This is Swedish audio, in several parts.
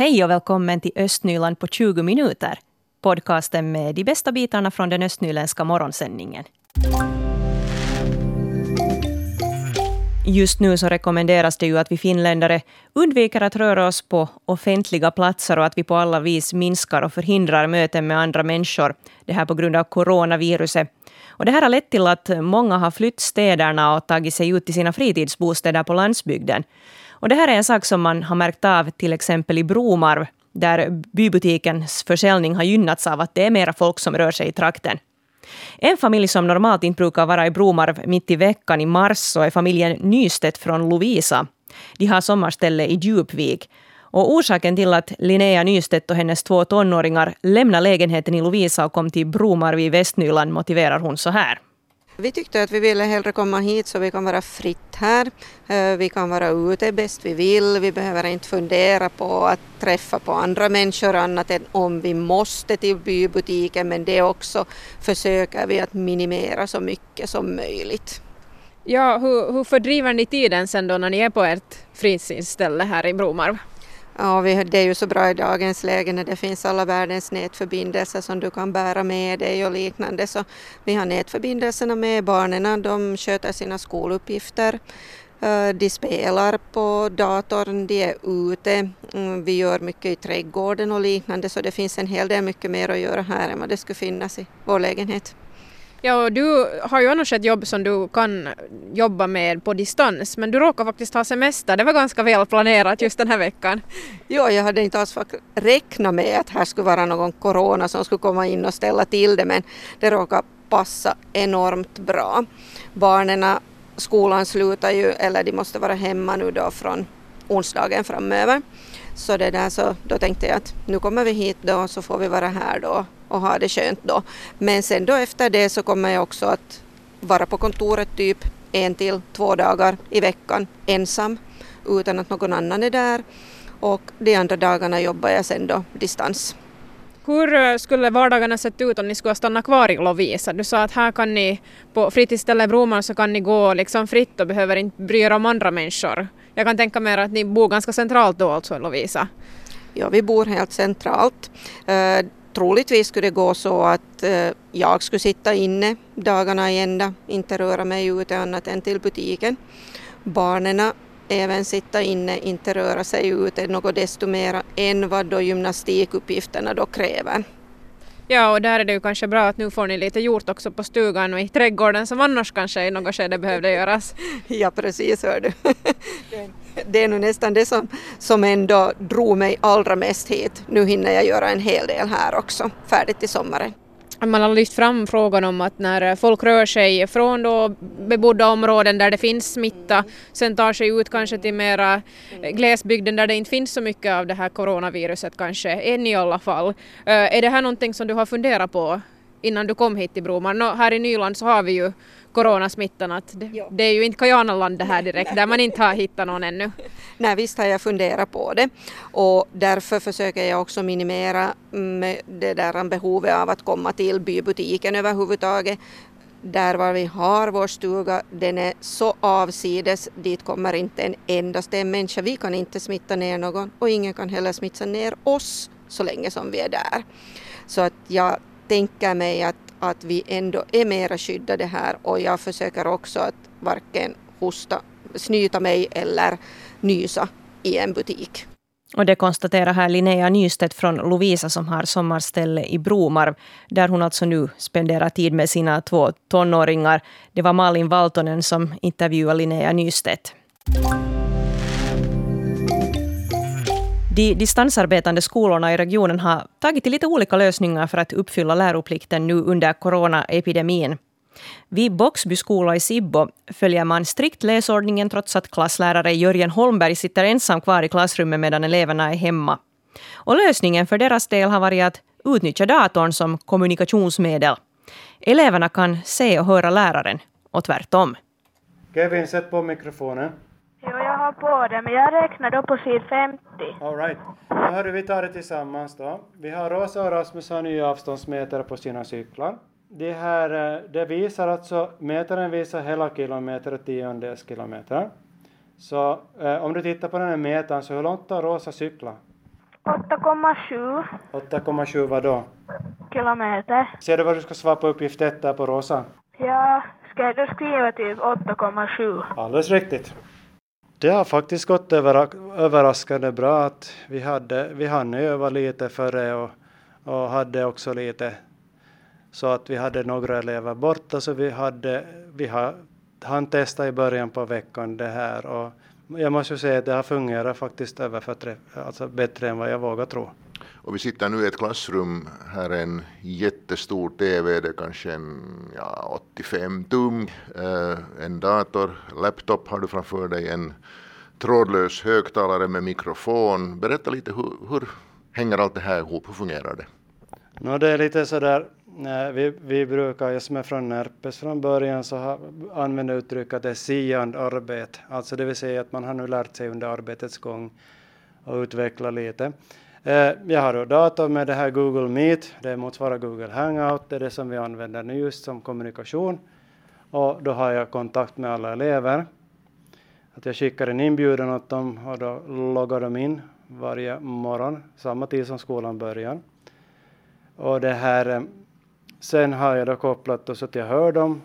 Hej och välkommen till Östnyland på 20 minuter. Podcasten med de bästa bitarna från den östnyländska morgonsändningen. Just nu så rekommenderas det ju att vi finländare undviker att röra oss på offentliga platser och att vi på alla vis minskar och förhindrar möten med andra människor. Det här på grund av coronaviruset. Och det här har lett till att många har flytt städerna och tagit sig ut till sina fritidsbostäder på landsbygden. Och det här är en sak som man har märkt av till exempel i Bromarv, där bybutikens försäljning har gynnats av att det är mera folk som rör sig i trakten. En familj som normalt inte brukar vara i Bromarv mitt i veckan i mars så är familjen Nystedt från Lovisa. De har sommarställe i Djupvik. Och orsaken till att Linnea Nystedt och hennes två tonåringar lämnade lägenheten i Lovisa och kom till Bromarv i Västnyland motiverar hon så här. Vi tyckte att vi ville hellre komma hit så vi kan vara fritt här. Eh, vi kan vara ute bäst vi vill. Vi behöver inte fundera på att träffa på andra människor annat än om vi måste till bybutiken men det också försöker vi att minimera så mycket som möjligt. Ja, hur, hur fördriver ni tiden sen då när ni är på ert fritidsställe här i Bromarv? Ja, det är ju så bra i dagens läge när det finns alla världens nätförbindelser som du kan bära med dig och liknande. Så vi har nätförbindelserna med barnen, de sköter sina skoluppgifter. Eh, de spelar på datorn, de är ute, mm, vi gör mycket i trädgården och liknande så det finns en hel del mycket mer att göra här än vad det skulle finnas i vår lägenhet. Ja, och du har ju annars ett jobb som du kan jobba med på distans, men du råkar faktiskt ha semester. Det var ganska väl planerat just den här veckan. Ja, jag hade inte alls räknat med att här skulle vara någon corona som skulle komma in och ställa till det, men det råkar passa enormt bra. Barnen, skolan slutar ju, eller de måste vara hemma nu då från onsdagen framöver. Så det där så då tänkte jag att nu kommer vi hit då så får vi vara här då och ha det skönt då. Men sen då efter det så kommer jag också att vara på kontoret typ en till två dagar i veckan ensam utan att någon annan är där och de andra dagarna jobbar jag sen då distans. Hur eh, skulle vardagarna sett ut om ni skulle stanna kvar i Lovisa? Du sa att här kan ni på fritidsstället Broman så kan ni gå liksom fritt och behöver inte bry er om andra människor. Jag kan tänka mig att ni bor ganska centralt då alltså i Lovisa. Ja, vi bor helt centralt. Troligtvis skulle det gå så att uh, jag skulle sitta inne dagarna i ända, inte röra mig ute annat än till butiken. Barnen även sitta inne, inte röra sig ute något desto mer än vad då gymnastikuppgifterna då kräver. Ja, och där är det ju kanske bra att nu får ni lite gjort också på stugan och i trädgården som annars kanske i något skede behövde göras. Ja, precis hör du. Det är nog nästan det som, som ändå drog mig allra mest hit. Nu hinner jag göra en hel del här också, färdigt till sommaren man har lyft fram frågan om att när folk rör sig från då bebodda områden där det finns smitta, sen tar sig ut kanske till mera eh, glesbygden där det inte finns så mycket av det här coronaviruset kanske, än i alla fall. Eh, är det här någonting som du har funderat på innan du kom hit till Broman? No, här i Nyland så har vi ju coronasmittan att det, det, är ju inte Kajanaland det här direkt där man inte har hittat någon ännu. Nej visst har jag funderat på det och därför försöker jag också minimera mm, det där behovet av att komma till bybutiken överhuvudtaget. Där var vi har vår stuga, den är så avsides, dit kommer inte en endaste människa. Vi kan inte smitta ner någon och ingen kan heller smitta ner oss så länge som vi är där. Så att jag tänker mig att att vi ändå är mera skyddade här och jag försöker också att varken hosta, snyta mig eller nysa i en butik. Och det konstaterar här Linnea Nystedt från Lovisa som har sommarställe i Bromarv, där hon alltså nu spenderar tid med sina två tonåringar. Det var Malin Valtonen som intervjuade Linnea Nystedt. De distansarbetande skolorna i regionen har tagit till lite olika lösningar för att uppfylla läroplikten nu under coronaepidemin. Vid Boxby skola i Sibbo följer man strikt läsordningen trots att klasslärare Jörgen Holmberg sitter ensam kvar i klassrummet medan eleverna är hemma. Och lösningen för deras del har varit att utnyttja datorn som kommunikationsmedel. Eleverna kan se och höra läraren, och tvärtom. Kevin, sätt på mikrofonen. Har på det, men jag räknar då på sid 50. All right. Då hörru, vi tar det tillsammans då. Vi har Rosa och Rasmus har nya avståndsmätare på sina cyklar. Det här, eh, det visar alltså, mätaren visar hela kilometer och tiondels kilometer. Så eh, om du tittar på den här mätaren, så hur långt har Rosa cyklat? 8,7 8,7 vad då? kilometer. Ser du vad du ska svara på uppgift 1 där på rosa? Ja, ska jag då skriva typ 8,7? Alldeles riktigt. Det har faktiskt gått överraskande bra att vi hade, vi hann öva lite före och, och hade också lite så att vi hade några elever borta så vi hade, vi har, hann testa i början på veckan det här och jag måste säga att det har fungerat faktiskt över för, alltså bättre än vad jag vågar tro. Och vi sitter nu i ett klassrum, här är en jättestor TV, det är kanske en ja, 85 tum, eh, en dator, laptop har du framför dig, en trådlös högtalare med mikrofon. Berätta lite, hur, hur hänger allt det här ihop, hur fungerar det? No, det är lite sådär, eh, vi, vi brukar, jag som är från Närpes från början, så har, använder uttrycket att det är siande arbete, alltså det vill säga att man har nu lärt sig under arbetets gång och utveckla lite. Eh, jag har då dator med det här Google Meet, det motsvarar Google Hangout, det är det som vi använder nu just som kommunikation. Och då har jag kontakt med alla elever. Att jag skickar en inbjudan åt dem och då loggar de in varje morgon, samma tid som skolan börjar. Och det här, eh, sen har jag då kopplat så att jag hör dem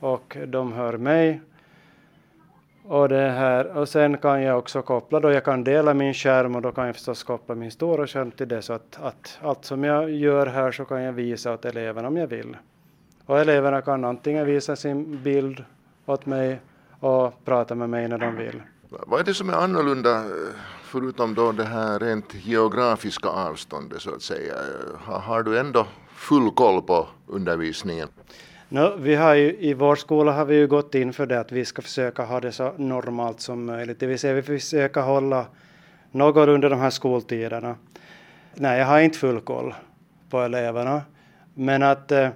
och de hör mig och, det här, och sen kan jag också koppla då, jag kan dela min skärm och då kan jag förstås koppla min stora skärm till det så att, att allt som jag gör här så kan jag visa åt eleverna om jag vill. Och eleverna kan antingen visa sin bild åt mig och prata med mig när de vill. Vad är det som är annorlunda eh, förutom då det här rent geografiska avståndet så att säga? Eh, har, har du ändå full koll på undervisningen? No, vi har ju, I vår skola har vi ju gått in för det att vi ska försöka ha det så normalt som möjligt. Det vill säga vi försöker hålla något under de här skoltiderna. Nej, jag har inte full koll på eleverna. Men att eh,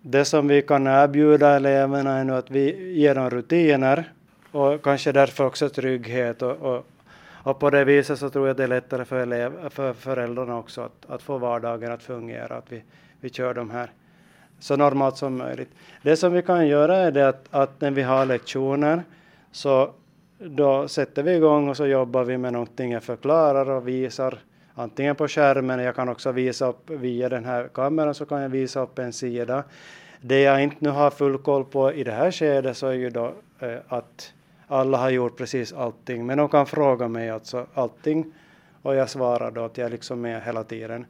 det som vi kan erbjuda eleverna är nu att vi ger dem rutiner och kanske därför också trygghet. Och, och, och på det viset så tror jag det är lättare för, elev, för föräldrarna också att, att få vardagen att fungera. Att vi, vi kör de här så normalt som möjligt. Det som vi kan göra är det att, att när vi har lektioner så då sätter vi igång och så jobbar vi med någonting jag förklarar och visar antingen på skärmen, jag kan också visa upp via den här kameran så kan jag visa upp en sida. Det jag inte nu har full koll på i det här skedet så är ju då eh, att alla har gjort precis allting, men de kan fråga mig alltså allting och jag svarar då att jag liksom är liksom med hela tiden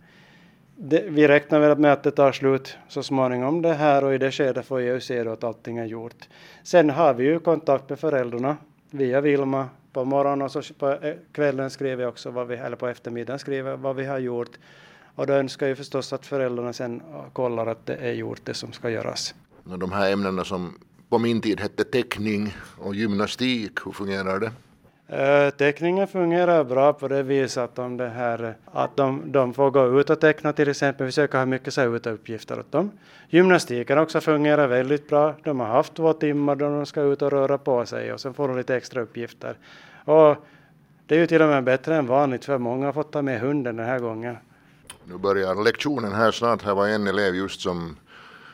det, vi räknar väl med att det tar slut så småningom det här och i det skedet får jag ju se då att allting är gjort. Sen har vi ju kontakt med föräldrarna via Vilma på morgonen och så på eh, kvällen skriver jag också vad vi, eller på eftermiddagen skriver vad vi har gjort. Och då önskar jag förstås att föräldrarna sen eh, kollar att det är gjort det som ska göras. De här ämnena som på min tid hette teckning och gymnastik, hur fungerar det? Uh, teckningen fungerar bra på det viset att, de, det här, att de, de får gå ut och teckna till exempel, vi försöker ha mycket så uppgifter åt dem. Gymnastiken också fungerar väldigt bra. De har haft två timmar då de ska ut och röra på sig och sen får de lite extra uppgifter. Och det är ju till och med bättre än vanligt för många har fått ta med hunden den här gången. Nu börjar lektionen här snart. Här var en elev just som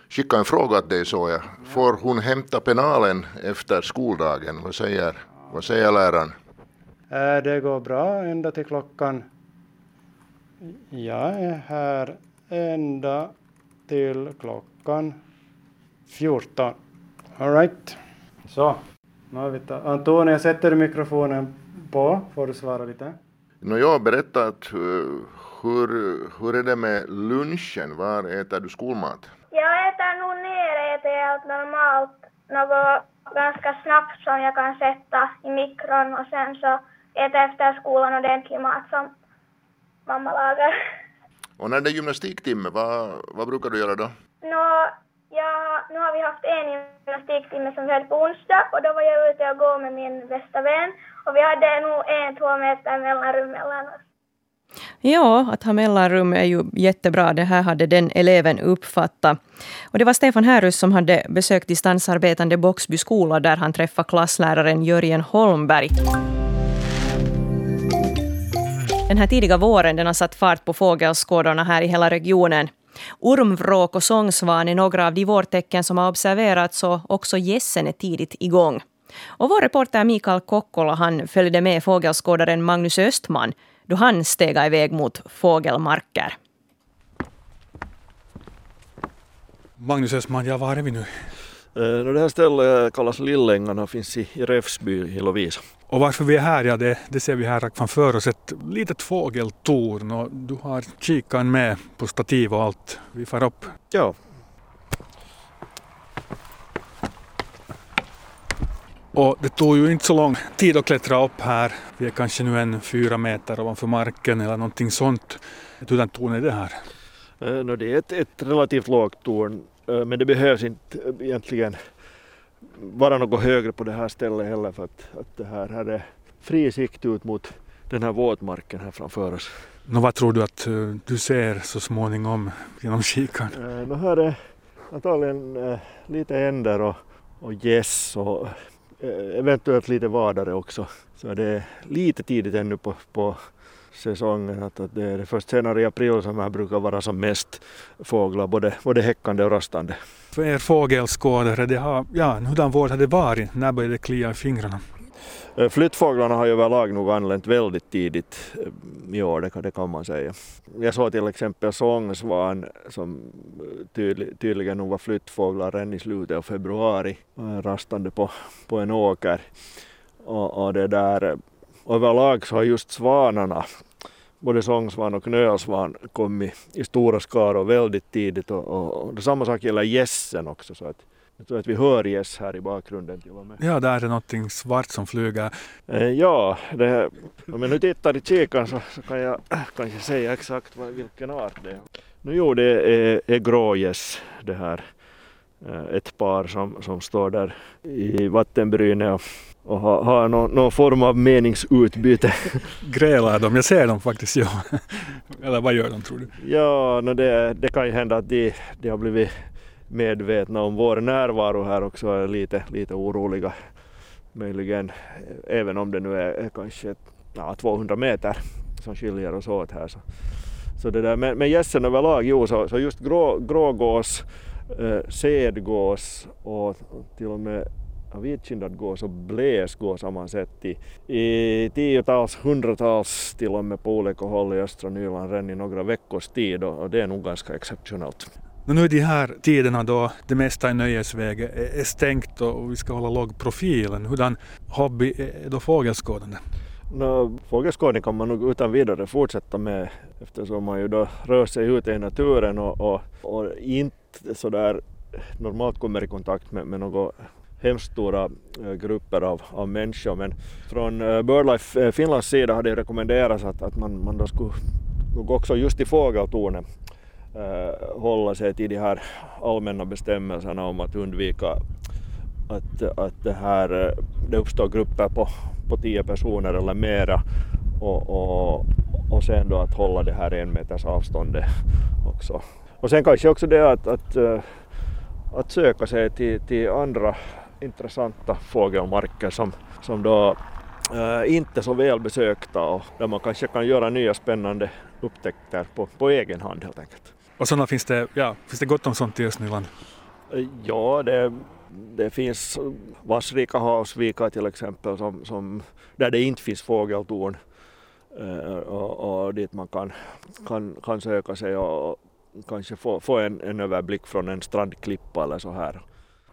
skickade en fråga till dig såg jag. Får hon hämta penalen efter skoldagen? Vad säger, vad säger läraren? Äh, det går bra ända till klockan. Jag är här ända till klockan 14. All right. Så, nu har vi Antonija, sätter du mikrofonen på? Får du svara lite? No, jag har berättat uh, hur, hur är det med lunchen? Var äter du skolmat? Jag äter nog nere, äter helt normalt. Något ganska snabbt som jag kan sätta i mikron och sen så äta efter skolan ordentlig mat som mamma lagar. Och när det är gymnastiktimme, vad, vad brukar du göra då? Nå, ja, nu har vi haft en gymnastiktimme som vi hade på onsdag och då var jag ute och gå med min bästa vän och vi hade nog en, två meter mellanrum mellan oss. Ja, att ha mellanrum är ju jättebra. Det här hade den eleven uppfattat. Och det var Stefan Härus som hade besökt distansarbetande Boxby skola där han träffade klassläraren Jörgen Holmberg. Den här tidiga våren den har satt fart på fågelskådarna här i hela regionen. Ormvråk och sångsvan är några av de vårtecken som har observerats och också gässen är tidigt igång. Och vår reporter Mikael Kokkola han följde med fågelskådaren Magnus Östman då han stega iväg mot fågelmarker. Magnus Östman, ja var är vi nu? Eh, det här stället kallas Lillängarna och finns i, Räfsby i Lovisa. Och varför vi är här, ja det, det ser vi här framför oss, ett litet fågeltorn och du har kikaren med på stativ och allt. Vi far upp. Ja. Och det tog ju inte så lång tid att klättra upp här. Vi är kanske nu en fyra meter ovanför marken eller någonting sånt. Hurdant torn är det här? Eh, det är ett, ett relativt lågt torn eh, men det behövs inte egentligen vara något högre på det här stället heller för att, att det här, här är fri sikt ut mot den här våtmarken här framför oss. Nå, vad tror du att uh, du ser så småningom genom kikaren? Uh, här är antagligen uh, lite änder och, och gäss och uh, eventuellt lite vadare också. Så det är lite tidigt ännu på, på säsongen. Att, att det är först senare i april som här brukar vara som mest fåglar, både, både häckande och rastande. För er fågelskådare, det har, ja, hurdan vård har det varit? När började det klia i fingrarna? Eh, flyttfåglarna har ju överlag nog anlänt väldigt tidigt eh, i år, det kan, det kan man säga. Jag såg till exempel sångsvan som eh, tydlig, tydligen nog var flyttfåglar redan i slutet av februari, rastande på, på en åker. Och, och det där, överlag så har just svanarna både sångsvan och knölsvan kommit i stora skaror väldigt tidigt och, och, och samma sak gäller gässen också. Så att, jag tror att vi hör gäss här i bakgrunden till och med. Ja, där är någonting svart som flyger. Eh, ja, det, om jag nu tittar i kikaren så, så, kan jag kanske säga exakt vad, vilken art det är. Nu jo, det är, är grågäss det här. Eh, ett par som, som står där i vattenbrynet och och ha, ha någon, någon, form av meningsutbyte. Grälar de? Jag ser dem faktiskt, ja. Eller vad gör de tror du? Ja, no det, det kan ju hända att de, de har blivit medvetna om vår närvaro här också är lite, lite oroliga. Möjligen, även om det nu är, är kanske ja, 200 meter som skiljer oss åt här. Så, så det där, men, men gässen överlag, jo, så, så just grå, grågås, eh, sedgås och till och med vitkindad gås och bläsgås har man sett i, i tiotals, hundratals till och med på olika håll i östra Nyland redan i några veckors tid och, och det är nog ganska exceptionellt. Nu är de här tiderna då det mesta i nöjesväg är stängt och vi ska hålla låg profilen. Hurdan hobby är då fågelskådande? No, fågelskådning kan man nog utan vidare fortsätta med eftersom man ju då rör sig ute i naturen och, och, och inte sådär normalt kommer i kontakt med, med något hemskt stora eh, grupper av, av människor. Men från eh, BirdLife eh, Finlands sida har det rekommenderats att, att man, man då skulle nog också just i fågeltornet eh, hålla sig till de här allmänna bestämmelserna om att undvika att, att det, här, det uppstår grupper på, på tio personer eller mera och, och, och sen då att hålla det här en meters avståndet också. Och sen kanske också det att, att, att söka sig till, till andra intressanta fågelmarker som, som då äh, inte så väl besökta och där man kanske kan göra nya spännande upptäckter på, på egen hand helt enkelt. Och sådana finns det, ja, finns det gott om sånt i Östnyland? Eh, ja, det, det finns vassrika havsvikar till exempel som, som, där det inte finns fågeltorn äh, och, och dit man kan, kan, kan söka sig och kanske få, få en, en överblick från en strandklippa eller så här.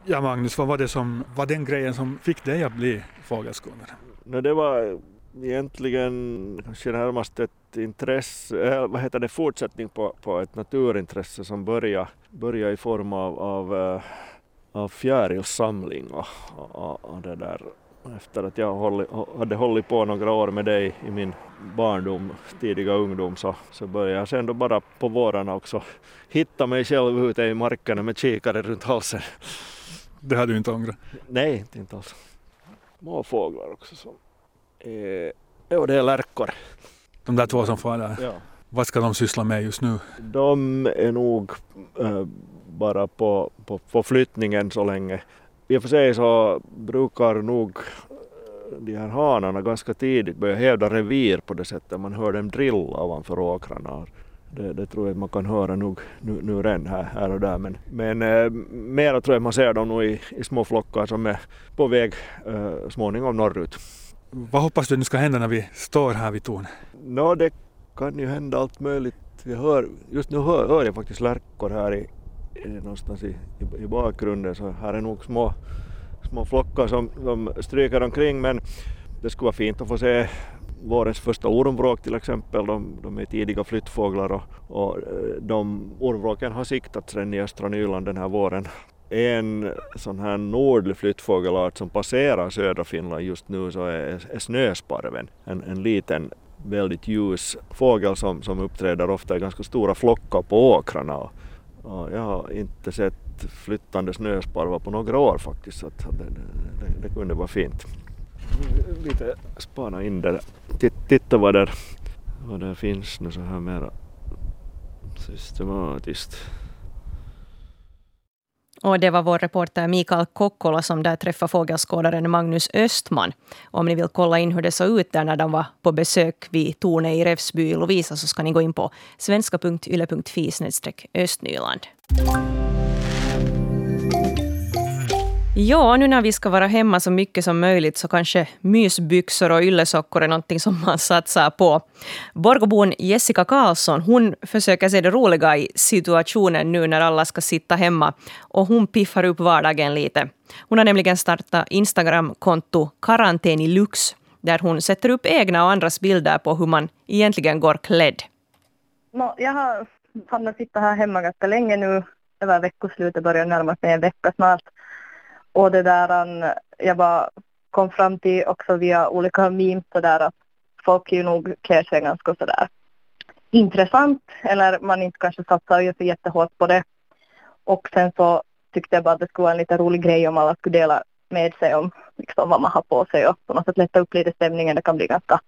Ja Magnus, vad var det som var den grejen som fick dig att bli fågelskådare? No, det var egentligen kanske närmast ett intresse, eh, vad heter det, fortsättning på, på ett naturintresse som började, började i form av, av, eh, av fjärilssamling och, och, och, det där. Efter att jag hållit, hade hållit på några år med dig i min barndom, tidiga ungdom, så, så började jag sen då bara på vårarna också hitta mig själv ute i markerna med kikare runt halsen. Det hade du inte ångrat? Nej, inte alls. Små fåglar också som är... Jo, det är lärkor. De där två som far där? Ja. Vad ska de syssla med just nu? De är nog äh, bara på, på, på flyttningen så länge. I och för sig så brukar nog eh, de här hanarna ganska tidigt börja hävda revir på det sättet man hör dem drilla ovanför åkrarna. Det, det, tror jag man kan höra nog nu, nu redan här, här och där. Men, men eh, mera tror jag man ser dem nog i, i små flockar som är på väg eh, småningom norrut. Vad hoppas du nu ska hända när vi står här vid tornet? no, det kan ju hända allt möjligt. Jag hör, just nu hör, hör jag faktiskt lärkor här i, i, någonstans i, i bakgrunden så här är nog små, små flockar som, som stryker omkring men det skulle vara fint att få se vårens första ormvråk till exempel. De, de är tidiga flyttfåglar och, och eh, de ormvråken har siktats redan i östra Nyland den här våren. En sån här nordlig flyttfågelart som passerar södra Finland just nu så är, är snösparven. En, en liten väldigt ljus fågel som, som uppträder ofta i ganska stora flockar på åkrarna. Och, och jag har inte sett flyttande snösparvar på några år faktiskt så det, det, det kunde vara fint lite spana in där. Titta vad där, vad där finns nu så här mera systematiskt. Och det var vår reporter Mikael Kokkola som där träffade fågelskådaren Magnus Östman. Om ni vill kolla in hur det såg ut där när de var på besök vid Torne i Revsby i Lovisa så ska ni gå in på svenska.yle.fi östnyland. Ja, nu när vi ska vara hemma så mycket som möjligt så kanske mysbyxor och yllesockor är någonting som man satsar på. Borgobon Jessica Karlsson hon försöker se det roliga i situationen nu när alla ska sitta hemma och hon piffar upp vardagen lite. Hon har nämligen startat Instagramkonto Karantänilux där hon sätter upp egna och andras bilder på hur man egentligen går klädd. No, jag har hamnat sitta här hemma ganska länge nu. Över veckoslutet börjar närma sig en vecka snart. Och det där, um, jag bara kom fram till också via olika memes sådär att folk ju nog klär sig ganska sådär intressant eller man inte kanske satsar ju så jättehårt på det. Och sen så tyckte jag bara att det skulle vara en lite rolig grej om alla skulle dela med sig om liksom, vad man har på sig och på något sätt lätta upp lite stämningen. Det kan bli ganska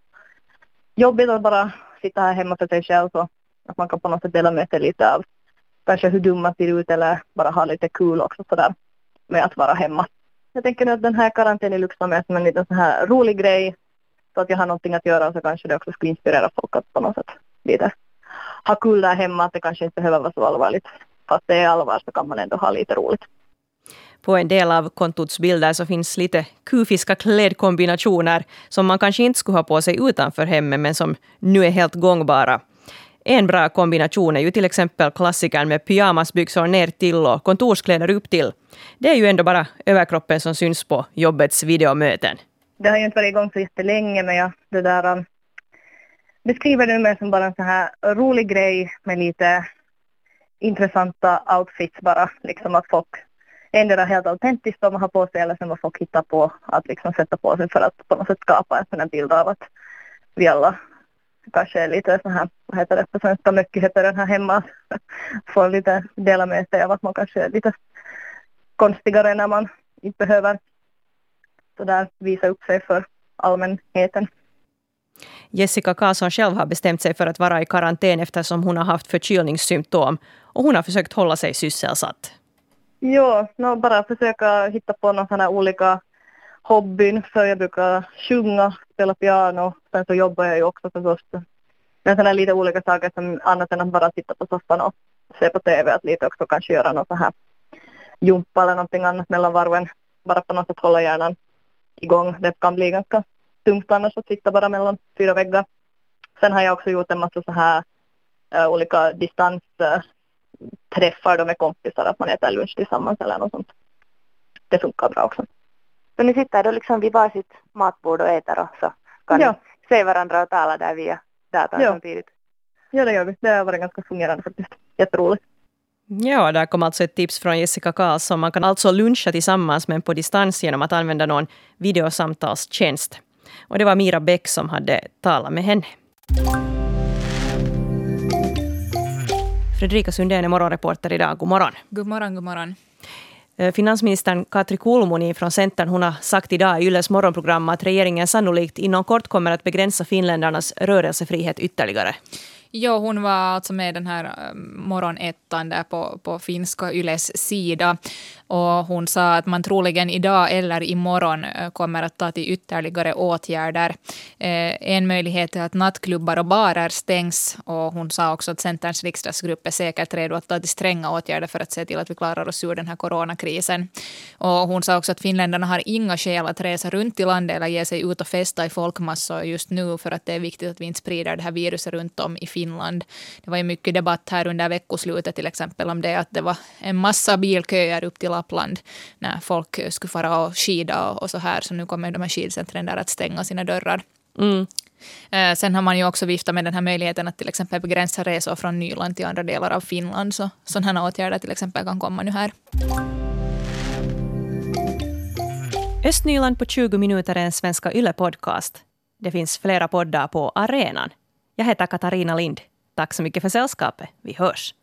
jobbigt att bara sitta här hemma för sig själv så att man kan på något sätt dela med sig lite av kanske hur dum man ser ut eller bara ha lite kul också sådär med att vara hemma. Jag tänker nu att den här karantänen luxar är som en liten sån här rolig grej så att jag har någonting att göra och så kanske det också skulle inspirera folk att på något sätt lite ha kul där hemma, att det kanske inte behöver vara så allvarligt. Fast det är allvar så kan man ändå ha lite roligt. På en del av kontots bilder så finns lite kufiska klädkombinationer som man kanske inte skulle ha på sig utanför hemmet men som nu är helt gångbara. En bra kombination är ju till exempel klassikern med pyjamasbyxor ner till och kontorskläder upp till. Det är ju ändå bara överkroppen som syns på jobbets videomöten. Det har ju inte varit igång så jättelänge men jag det där, um, beskriver det mer som bara en så här rolig grej med lite intressanta outfits bara. Liksom att folk endera helt autentiskt vad man har på sig eller sen vad folk hittar på att liksom sätta på sig för att på något sätt skapa en sån här bild av att vi alla kanske är lite så här, vad heter det på svenska, mökigheter här hemma. Får lite dela med sig av att man kanske är lite konstigare när man inte behöver så där visa upp sig för allmänheten. Jessica Karlsson själv har bestämt sig för att vara i karantän eftersom hon har haft förkylningssymptom och hon har försökt hålla sig sysselsatt. Ja, no, bara försöka hitta på några olika hobbyn, för jag brukar sjunga, spela piano, sen så jobbar jag ju också förstås med sådana lite olika saker som annat än att bara sitta på soffan och se på TV, att lite också kanske göra något så här jumpa eller någonting annat mellan varven, bara på något sätt hålla hjärnan igång. Det kan bli ganska tungt annars att sitta bara mellan fyra väggar. Sen har jag också gjort en massa så här uh, olika distansträffar eh, uh, med kompisar, att man äter lunch tillsammans eller något sånt. Det funkar bra också. Så ni sitter då liksom vid varsitt matbord och äter och så kan ja. ni se varandra och tala där via datorn ja. samtidigt? Ja, det gör vi. Det har varit ganska fungerande faktiskt. Jätteroligt. Ja, där kom alltså ett tips från Jessica Karlsson. Man kan alltså luncha tillsammans men på distans genom att använda någon videosamtalstjänst. Och det var Mira Bäck som hade talat med henne. Fredrika Sundén är morgonreporter idag. God morgon. God morgon, god morgon. Eh, finansministern Katri Kulmuni från Centern hon har sagt idag i Yles morgonprogram att regeringen sannolikt inom kort kommer att begränsa finländarnas rörelsefrihet ytterligare. Jo, hon var alltså med den här eh, morgonettan där på, på finska Yles sida. Och hon sa att man troligen idag eller imorgon eh, kommer att ta till ytterligare åtgärder. Eh, en möjlighet är att nattklubbar och barer stängs. Och hon sa också att Centerns riksdagsgrupp är säkert redo att ta till stränga åtgärder för att se till att vi klarar oss ur den här coronakrisen. Och hon sa också att finländarna har inga skäl att resa runt i landet eller ge sig ut och festa i folkmassor just nu för att det är viktigt att vi inte sprider det här viruset runt om i Finland. Det var ju mycket debatt här under veckoslutet till exempel om det att det var en massa bilköer upp till Lappland när folk skulle fara och skida och, så här. Så nu kommer de här skidcentren där att stänga sina dörrar. Mm. Eh, sen har man ju också viftat med den här möjligheten att till exempel begränsa resor från Nyland till andra delar av Finland. Så sådana här åtgärder till exempel kan komma nu här. Östnyland på 20 minuter är en Svenska Yle-podcast. Det finns flera poddar på arenan. Jag heter Katarina Lind. Tack så mycket för sällskapet. Vi hörs.